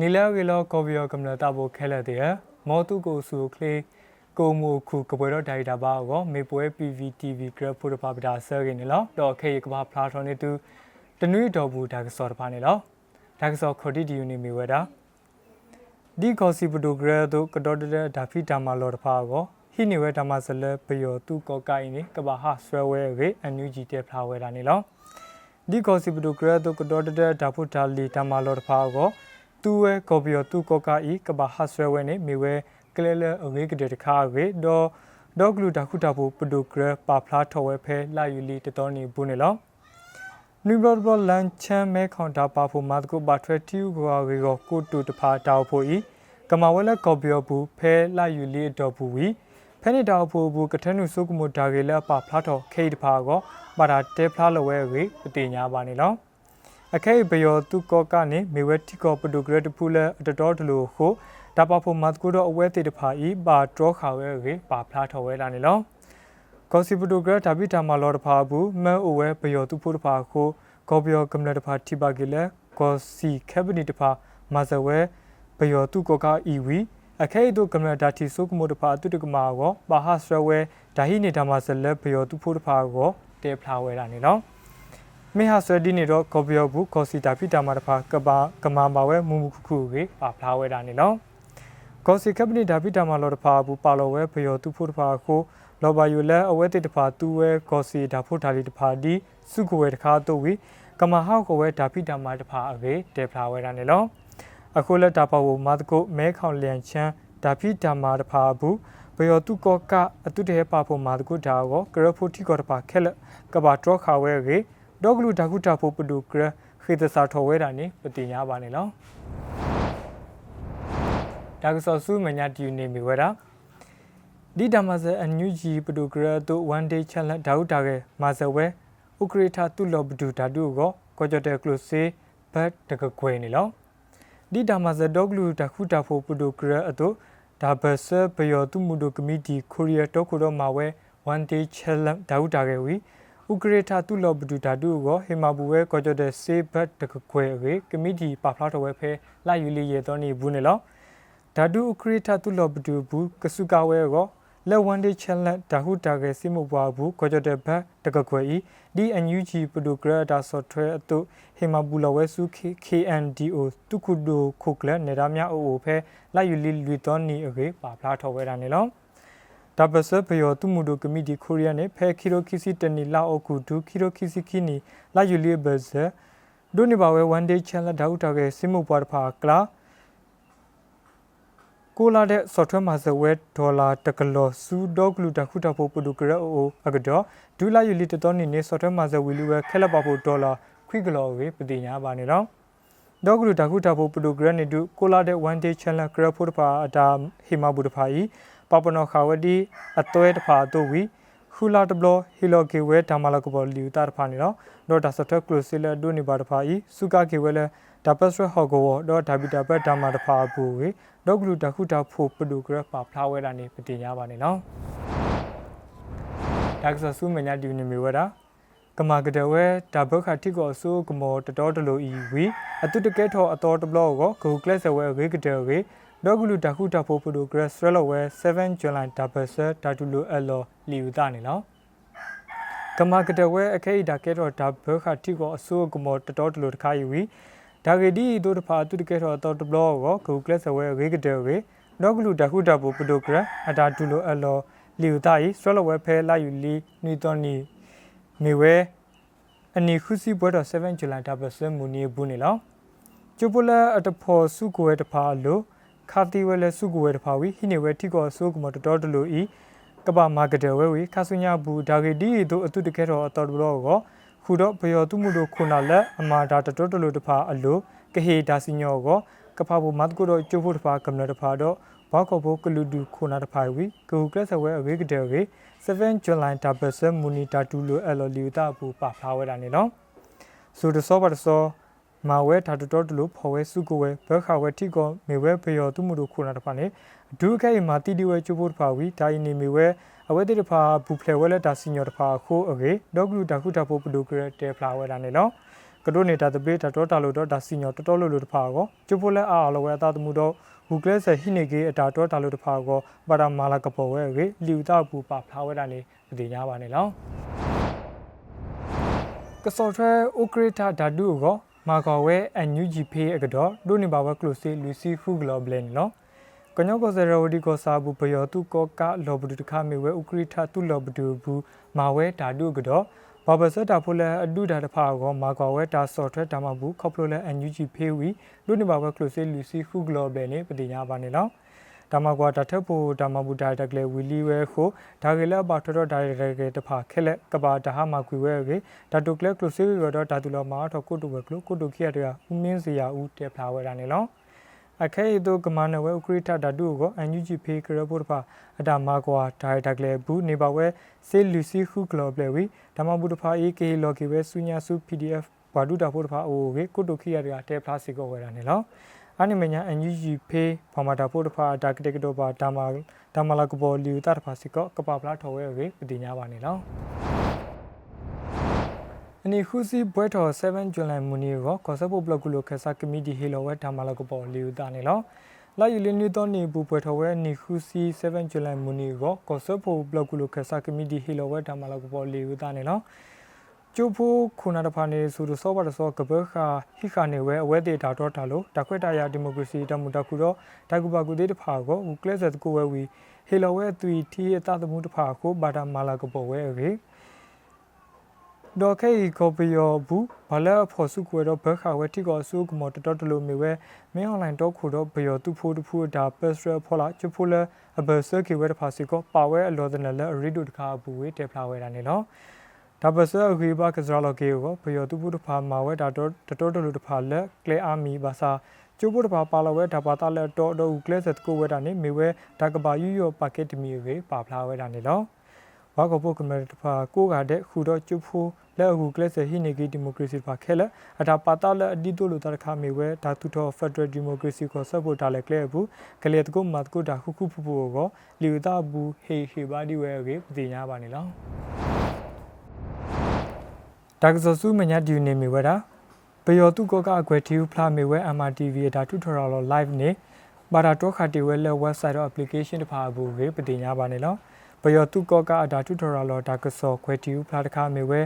နီလာဂီလောကော်ဗီယောကမ္လတာဘိုခဲလက်တဲ့မောတုကိုဆူကလေးကိုမိုခုကပွဲတော့ဒိုင်တာပါကောမေပွဲ PVTV ဂရဖူတပါပဒါဆာဂင်းနော်တော့ခေကဘာဖလာထွန်နေတူတနွေတော်ဘူးဒါကစောတပါနေလောဒါကစောခေါ်တီဒီယူနေမီဝဲတာဒီကောစီပဒိုဂရဒိုကတော်တဲ့ဒါဖီတာမာလော်တပါကောဟိနေဝဲတာမဆလပယောတူကောကိုင်နေကဘာဟာဆွဲဝဲရေအန်ယူဂျီတဲ့ဖလာဝဲတာနေလောဒီကောစီပဒိုဂရဒိုကတော်တဲ့ဒါဖူတာလီတာမာလော်တပါကော တူဝဲကော်ပီယိုတူကောကာဤကဘာဟာဆွဲဝဲနေမိဝဲကလဲလဲအဝေးကတဲ့တခါဝေဒေါ်ဒေါဂလူတခုတာဖို့ပဒိုဂရပါဖလားထော်ဝဲဖဲလာယူလီတတော်နေဘူးနေလောနူဘတ်ဘလန်ချမ်မဲခွန်တာပါဖို့မတ်ကိုဘာထွဲတီယူကွာဝေကိုကိုတူတဖာတောက်ဖို့ဤကမဝဲလဲကော်ပီယိုဘူးဖဲလာယူလီတော်ဘူးဝီဖဲနေတောက်ဖို့ဘူးကထနုစုကမဒါဂေလာပါဖလားထော်ခေတဖာကိုပါတာတဲဖလားလဝဲဝေပတိညာပါနေလော အခဲဘယောတုကောကနေမေဝဲတီကောပဒုဂရတဖူလအတတော်တလို့ခုဒါပါဖို့မတ်ကူတော့အဝဲတေတဖာဤပါဒရောခါဝဲရေပါဖလားထော်ဝဲလာနေလောကောစီပဒုဂရဒါဘိတာမလောတဖာဘူးမဲအဝဲဘယောတုဖို့တဖာခုကောဘယောကမလတဖာတိပါကီလေကောစီကက်ဘနီတဖာမဇဝဲဘယောတုကောကာဤဝီအခဲတို့ကမလဒါတီဆုကမိုတဖာတုတကမာကိုပါဟဆွဲဝဲဒါဟိနေတာမဇလက်ဘယောတုဖို့တဖာကိုတဲဖလားဝဲလာနေလော မေဟာဆွဲဒီနေတော့ကော်ပီယောဘူးကောစီတာဖိတာမာတဖာကပါကမာမာဝဲမူမူခုခုကေပါဖလားဝဲတာနေလောကောစီကပနီဒါဖိတာမာလောတဖာဘူးပါလောဝဲဘယောတူဖို့တဖာကိုလောဘယူလဲအဝဲတိတဖာတူဝဲကောစီဒါဖို့ဒါလီတဖာဒီစုကိုဝဲတခါတော့ဝီကမာဟောက်ကိုဝဲဒါဖိတာမာတဖာအကေတေဖလားဝဲတာနေလောအခုလက်တာပါဝမာတကိုမဲခေါင်လျန်ချမ်းဒါဖိတာမာတဖာဘူးဘယောတုကောကအတုတေပါဖို့မာတကိုဒါကိုကရဖို့တီကောတဖာခဲလကဘာတော့ခါဝဲကေ ဒေါဂလူဒါကုတာဖို့ပဒုကရခေတစာထော်ဝဲတာနေပတိညာပါနေလောဒါကစောစုမညာတီနေမီဝဲတာဒီဒမဇအန်ယူဂျီပဒုကရတို1 day challenge ဒါဥတာကေမာဇဝဲဥကရထာတုလောပဒုဓာတုကိုကောကြတဲ့ကလုစေဘတ်တကခွေနေလောဒီဒမဇဒေါဂလူဒါကုတာဖို့ပဒုကရအတုဒါဘဆဘယောတုမှုဒုကမီတီကိုရီးယားတော့ခုတော့မှာဝဲ1 day challenge ဒါဥတာကေဝီ ဥကရထာတုလောပဒုဓာတုကိုဟေမာဘူဝဲကောကြတဲ့စေဘတ်တကခွေရေကမိတီပါဖလာတော်ဝဲဖဲလာယူလီရေတော်နေဘူးနေလောဓာတုဥကရထာတုလောပဒုဘူးကစုကဝဲကိုလက်ဝန်ဒေးချန်လက်ဒါဟုတာကေစိမဘွားဘူးကောကြတဲ့ဘတ်တကခွေဤဒီအန်ယူဂျီပဒုကရတာဆော့ဖ်ဝဲအတုဟေမာဘူလဝဲစု KNDO တုခုဒိုခုကလနေရာမြအိုအိုဖဲလာယူလီလူတော်နေအေပါဖလာတော်ဝဲတာနေလော ဒါပစဘယောတုမှုဒိုကမီဒီကိုရီးယားနဲ့ဖဲခီရိုခီစီတနီလာအိုကူဒူခီရိုခီစီခီနီလာယူလီဘဇဒိုနီဘာဝဲ1 day challenge ဒါဥတာကေစိမှုပွားတဖာကလာကိုလာတဲ့ software မှာဇဝဲဒေါ်လာတကလောစူဒေါဂလူတခုတဖို့ပဒုကရအိုအကတော့ဒူလာယူလီတတော်နေနေ software မှာဇဝီလူဝဲခဲလက်ပါဖို့ဒေါ်လာခွိကလောဝေပတိညာပါနေတော့ဒေါဂလူတခုတဖို့ပဒုကရနေဒူကိုလာတဲ့1 day challenge ကရဖို့တဖာအတာဟီမာဘူတဖာဤ ပပနောခါဝတီအသွဲတဖာတို့ဝီခူလာတဘလဟီလိုကေဝဲဒါမလာကဘောလီတာတဖာနေတော့ဒေါ်တာစတက်ကလိုစီလာဒိုနေပါတဖာဤစုကာကေဝဲလဲဒါပတ်စရဟောကောဒေါ်ဒါဘီတာဘတ်ဒါမာတဖာဘူဝေဒေါဂလူတခုတာဖို့ပဒူဂရပါဖလာဝဲတာနေပတိညာပါနေနော်ဒါကဆဆူမညာဒီနေမီဝဲတာကမာကတဝဲဒါဘခတိကောဆူကမောတတော်တလူဤဝီအတုတကဲထောအတော်တဘလောကိုဂူကလက်ဆဝဲဝေကတဝေ ဒေါဂလူတခုတဖို့ပဒူဂရဆွဲလောဝဲ7ဂျူလိုင်ဒါဘဆာဒါတူလူအလောလီယူတာနေလောကမာကတဝဲအခဲဒါကဲတော့ဒါဘခတိကောအဆူကမောတတော်တလူတခါယူဝီဒါဂေဒီဒိုတဖာသူတကဲတော့တော်တဘလောကိုဂူကလက်ဆဝဲဝေကတဝေဒေါဂလူတခုတဖို့ပဒူဂရအတာတူလူအလောလီယူတာဤဆွဲလောဝဲဖဲလာယူလီနီတော်နီမေဝဲအနီခုစီပွဲတော်7ဂျူလိုင်ဒါဘဆာမူနီဘူးနေလောကျူပလာအတဖော်စုကိုဝဲတဖာလို့ ခါတီဝဲလဲစုကိုဝဲတဖာဝီဟိနေဝဲထိကောဆိုကမတော်တော်လိုဤကပမာကတဲ့ဝဲဝီခါဆုညာဘူးဒါဂေဒီတို့အတုတကဲတော်တော်တော်ကိုခုတော့ဘယောတုမှုတို့ခုနာလက်အမာဒါတတော်တော်လိုတဖာအလိုကဟေဒါစီညောကိုကဖာဘူမတ်ကိုတော့ကျိုးဖို့တဖာကမ္နတဖာတော့ဘာကောဘကလူဒူခုနာတဖာဝီဂူကလဆဝဲအဝေကတဲ့ဝေ7 July ဒါဘဆမူနီတာတူလိုအလောလီတာဘူပါဖလာဝဲတာနေနော်ဆိုတော့စောပါတော့ မာဝဲဓာတ်တော်တလို့ဖော်ဝဲစုကိုဝဲဘခဝဲတိကောမေဝဲဘေယောသူမှုတို့ခုနာတဖာနေဒုခဲမာတီဒီဝဲချိုးဖို့တဖာဝီဒိုင်နေမေဝဲအဝဲတိတဖာဘူဖလေဝဲလက်တာစီညောတဖာခိုးအကေဒေါဂလူတခုတဖို့ပဒုကရတေဖလာဝဲတာနေလောကကတို့နေတာတပေးတတော်တာလို့တော့ဒါစီညောတော်တော်လို့လို့တဖာကောကျဖိုလက်အားလောဝဲတာတမှုတော့ဘူကလဆဟိနေကေအတာတော်တာလို့တဖာကောပါရမာလာကပေါ်ဝဲကေလီဥတာပူပါဖလာဝဲတာနေမတိညာပါနဲ့လောကစော်ထွဲအိုကရတာဓာတုကို မာကောဝဲအန်ယူဂျီဖေးအကတော့ဒိုနေပါဝဲကလိုစီလူစီဖူဂလောဘလန်နော်ကညောကစရဝဒီကိုစာဘူးပယောတုကောကလောဘဒုတခမေဝဲဥကရိထတုလောဘဒုဘူးမာဝဲဓာတုကတော့ဘာဘဆတာဖိုလဲအဒုဒါတဖာကောမာကောဝဲတာဆော့ထွဲတာမဘူးခေါပလိုလဲအန်ယူဂျီဖေးဝီဒိုနေပါဝဲကလိုစီလူစီဖူဂလောဘလန်နေပတိညာပါနေလော ဒါမကွာတထပ်ဖို့ဒါမဘူးဒါတကလေဝီလီဝဲခိုဒါကလေးပါထတော့ဒါရကေတဖာခဲလက်ကပါဒါဟာမကွေဝဲကေဒါတုကလက်ကလုစီရတော့ဒါတူလောမာတော့ကိုတုဝဲကလုကိုတုခိရတဲ့ဦးမင်းစီယာဦးတေဖလာဝဲတာနေလောအခဲဤတို့ကမနဝဲဥခရိထဓာတုကိုအန်ယူဂျီဖေးကရဖို့တဖာအတာမကွာဒါရတကလေဘူးနေပါဝဲစေလူစီခုကလောပလေဝီဒါမဘူးတဖာ AK လော်ကီဝဲစုညာစု PDF ဘာဒုတာဖို့တဖာအိုဝေကိုတုခိရတဲ့တေဖလာစီကိုဝဲတာနေလော အနိမညာအန်ယူဂျီဖေးဖာမာတာဖို့တဖာဒါကတေကတော့ပါဒါမာဒါမာလာကပေါ်လီတာတဖာစီကောကပပလာထော်ဝဲဝေပတိညာပါနေလောအနိခုစီဘွဲတော်7ဇူလိုင်မူနီကိုကောဆပ်ဖို့ဘလော့ကူလိုခဆာကမီဒီဟီလောဝဲဒါမာလာကပေါ်လီတာနေလောလာယူလင်းနီတော့နေဘူးပွဲထော်ဝဲနီခုစီ7ဇူလိုင်မူနီကိုကောဆပ်ဖို့ဘလော့ကူလိုခဆာကမီဒီဟီလောဝဲဒါမာလာကပေါ်လီတာနေလော ကျိုးဖို့ခုနာတဖာနေဆိုတော့စောပါတော့ကဘခာဟိခာနေဝဲအဝဲတေတာတော့တာလို့တခွက်တရာဒီမိုကရေစီတမှုတခုတော့တကူပါကူသေးတဖာကိုဦးကလစ်ဆက်ကိုဝဲဝီဟေလဝဲသူတီအတသမှုတဖာကိုဘာတာမာလာကပေါ်ဝဲရေဒေါ်ခေကိုပယောဘူးဘလာဖို့စုကွေတော့ဘခါဝဲတိကောစုကမတတော်တလို့မြေဝဲမင်းအွန်လိုင်းတော့ခုတော့ဘယောသူဖို့တဖို့ဒါပက်စရဖောလာချဖိုလာအဘဆာကေဝဲတဖာစီကိုပါဝဲအလောဒနလရီဒုတခါဘူးဝဲတေဖလာဝဲတာနေနော် ဒါပစအခိဘကစရလကေကိုဘယောတုပုတဖာမာဝဲဒါတော့တတော်တလူတဖာလက်ကလေအာမီဘာသာကျိုးပုတဖာပါလဝဲဒါပါတလက်တော့တော့ကလေဆက်ကိုဝဲတာနေမေဝဲဒါကဘာယူယောပါကက်တမီဝေပါဖလာဝဲတာနေလောဝါကပုတ်ကမဲတဖာကိုကတဲ့ခုတော့ကျုပ်ဖိုးလက်အခုကလစ်ဆက်ဟိနေဂီဒီမိုကရေစီပါခဲလက်အတာပါတလက်အဒီတိုလိုတရခမေဝဲဒါတူတော့ဖက်ဒရယ်ဒီမိုကရေစီကိုဆက်ဖို့တာလက်ကလေဘူးကလေတကုမတ်ကိုဒါခုခုဖူဖူကိုလီဝတာဘူးဟေဟေဘာဒီဝဲကေပတိညာပါနေလော ဒါကစဆူမညာဒီနေမီဝဲတာပယောတုကောကအကွယ်တီယူဖလာမီဝဲ MRTV ဒါတူထော်လော live နေဘာတာတော့ခါတီဝဲလက် website တော့ application တဖာဘူးဝေပတိညာပါနေလောပယောတုကောကအဒါတူထော်လောဒါကဆောခွဲတီယူဖလာတခါမီဝဲ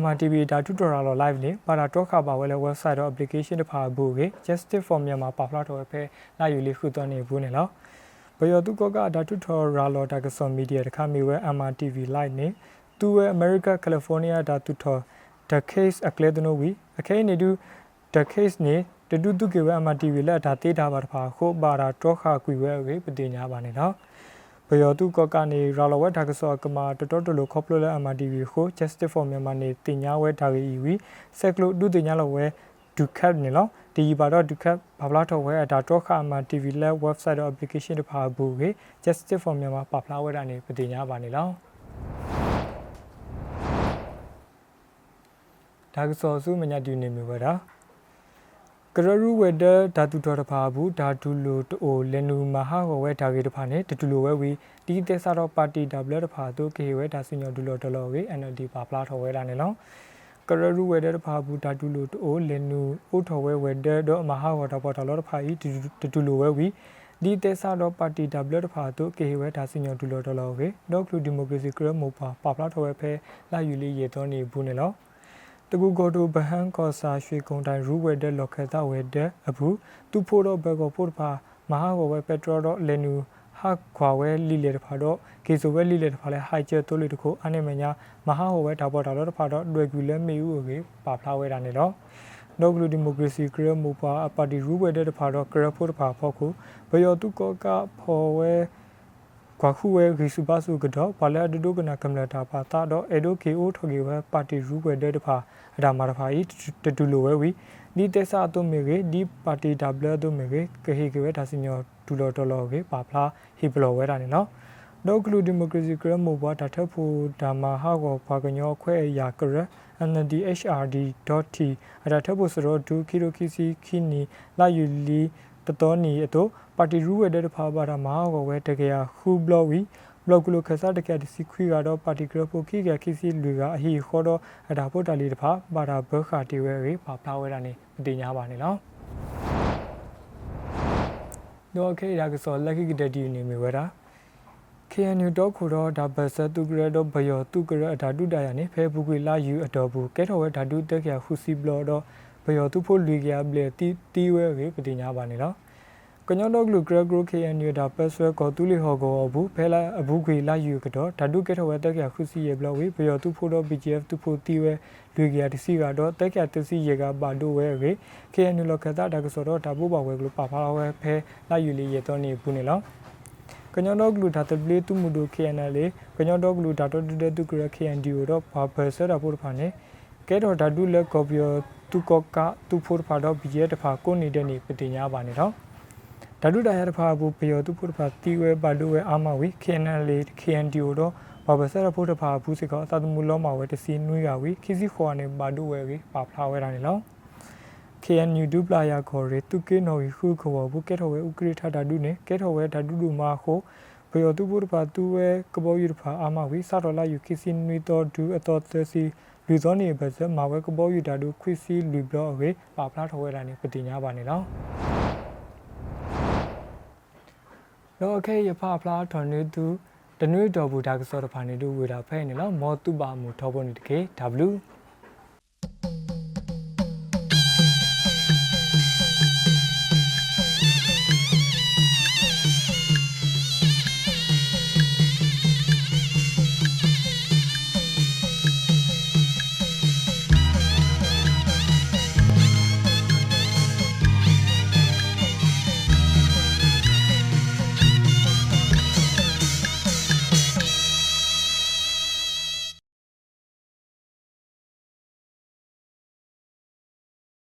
MRTV ဒါတူထော်လော live နေဘာတာတော့ခါပါဝဲလက် website တော့ application တဖာဘူးဝေ justice for Myanmar ပါဖလာတော့ဖဲလာယူလေးခုတော့နေဘူးနေလောပယောတုကောကဒါတူထော်လောဒါကဆောမီဒီယာတခါမီဝဲ MRTV live နေသူဝဲ America California ဒါတူထော် the case အကလေဒနိုဝီအခဲနေတူ the case နေတတူတုကေဝအမတီဝီလက်ဒါတေးတာပါတဖာခိုဘာရာတောခါကွေဝဲဝေပတိညာပါနေတော့ဘယောတုကကနေရာလဝဲဒါကဆောကမာတတော်တလို့ခေါပလိုလက်အမတီဝီခို justice for myanmar နေတင်ညာဝဲဒါရီဝီဆက်ကလိုဒုတင်ညာလဝဲဒုခတ်နေလောဒီပါတော့ဒုခတ်ဘာဘလာတော့ဝဲဒါတော့ခါမှာ TV လက် website တော့ application တဖာဘူးဝေ justice for myanmar ပါဖလာဝဲတာနေပတိညာပါနေလော ဒါကစောစုမညာတူနေမြဝတာကရရူဝဲဒဓာတုတော်တဖာဘူးဓာတုလိုတိုလင်နူမဟာဝဝဲဓာကေတဖာနဲ့တတူလိုဝဲဝီဒီတေဆာတော့ပါတီဝတဖာတို့ကေဝဲဓာစညောဒူလိုတလောဝေ NLD ပါပလာထော်ဝဲလာနေလောကရရူဝဲဒတဖာဘူးဓာတုလိုတိုလင်နူအိုထော်ဝဲဝဲဒတော့မဟာဝတာပေါ်တော်လောတဖာဤတတူလိုဝဲဝီဒီတေဆာတော့ပါတီဝတဖာတို့ကေဝဲဓာစညောဒူလိုတလောဝေဒေါကလူဒီမိုကရေစီကရမိုပါပါပလာထော်ဝဲဖဲလာယူလေးရေတော်နေဘူးနေလော တကူကိုတိုဘဟန်ကောစာရွှေကုံတိုင်းရူဝဲတဲ့လော်ခဲတာဝဲတဲ့အဘူးသူဖို့တော့ဘက်ကောဖို့တဖာမဟာဝဲပက်ထရိုတော့လေနူဟာခွာဝဲလီလေတဖာတော့ကေဆိုဝဲလီလေတဖာလဲဟိုက်ကျဲတိုးလေတခုအနေမညာမဟာဝဲဒါပေါ်တာတော့တဖာတော့လွယ်ကူလဲမေဦးကိုပါဖလာဝဲတာနေတော့နော်ဂလူဒီမိုကရေစီကရမူပါအပါတီရူဝဲတဲ့တဖာတော့ကရဖို့တဖာဖောက်ခုဘယောတုကောကဖော်ဝဲ ကွာခုဝဲဂီစုပါစုကတော့ဘာလဲအတူကနာကမ္လတာပါတာတော့အေဒိုကေအိုထော်ကေဝဲပါတီရူဝဲတဲ့တဖာအဒါမာရဖာဤတတူလိုဝဲဝီဒီတက်ဆာတုမေကေဒီပါတီဒဘလတုမေကေကဟေကေဝဲဒါစညောဒူလော်တော်လော်ကေပါဖလာဟီဘလော်ဝဲတာနေနော်ဒေါကလူဒီမိုကရေစီကရမိုဘွားဒါထဖို့ဒါမာဟာကိုဘာကညောခွဲအရာကရ ndhrd.t အဒါထဖို့ဆိုတော့ဒူခီရိုခီစီခီနီလာယူလီတတော်နီအတော့ ပါတီရူဝဲတဲ့ဖာဘာဒါမာကိုဝဲတကယ်ဟူဘလော်ဝီလော့ကလိုခစားတကက်စီခွီကတော့ပါတီဂရဖိုခိကခိစီလူကအဟီခေါ်တော့အတာဖို့တလီတဖာပါတာဘခတီဝဲရေပါဖလာဝဲတာနေမတင်ညာပါနဲ့နော်တော့ခေရာကစောလက်ခိကတတီနေမီဝဲတာ KNU တော့ခိုတော့ဒါဘဆတ်သူကရတော့ဘယောသူကရအဓာတုတရာနေဖဲဘူးကွေလာယူအတော်ဘူးကဲတော်ဝဲဓာတုတက်ခါခုစီဘလောတော့ဘယောသူဖို့လူကြဘလေတီတီဝဲရေပတိညာပါနေတော့ ကညောတော့လူကရဂရ KNU ဒါဘဆွဲကောတူလီဟောကောဘူးဖဲလာအဘူးကွေလာယူကတော့ဓာတုကဲတော်ဝဲတက်ခါခုစီရဘလောဝေဘယောသူဖို့တော့ BGF သူဖို့တီဝဲလူကြတစီကတော့တက်ခါတစီရေကပါတို့ဝဲရေ KNU လောကတာဒါကစောတော့ဒါဘိုးပါဝဲကလို့ပါဖာဝဲဖဲလာယူလီရတော့နေဘူးနေလောကညောတော့လူဒါတပလီတူမှုတို့ KNL ကညောတော့လူဒါတော့တဲ့သူကရ KNDO တော့ဘာဘဆရာဖို့ဖာနေကဲတော့ဓာတုလက်ကော်ပီယသူကောကသူဖို့ဖာတော့ BJ တဖာကိုနေတဲ့နေပတင်ညာပါနေတော့ ဓာတုတရားတဖာဘူးပယောသူဖို့တဖာတီဝဲပါလူဝဲအာမဝီ KNL KNDO တော့ဘာဘဆရာဖို့တဖာဘူးစကောအတမှုလောမှာဝဲတစီနွေးရဝီခီစီခေါ်နေပါဒုဝဲဝီပါဖလာဝဲတာနေလော KNU ဒူပလာယာခေါ်ရတုကေနော်ခုခေါ်ဘူးကဲထော်ဝဲဥကရိထဓာတုနေကဲထော်ဝဲဓာတုလူမာခိုဘယောတုပုရပါတူဝဲကဘောယူဖာအာမဝီစာတော်လာယူခီစီနွီတော်ဒူအတော်သစီလူသောနေဘဇမာဝဲကဘောယူဓာတုခွီစီလူဘလော့ဝေပါဖလားထော်ဝဲတာနေပတိညာပါနေလော လောကေရဖဖလားထော်နေတူတနွေတော်ဘူးဒါကစောတဖာနေတူဝေတာဖဲနေလောမောတုပါမူထောပေါ်နေတကေ W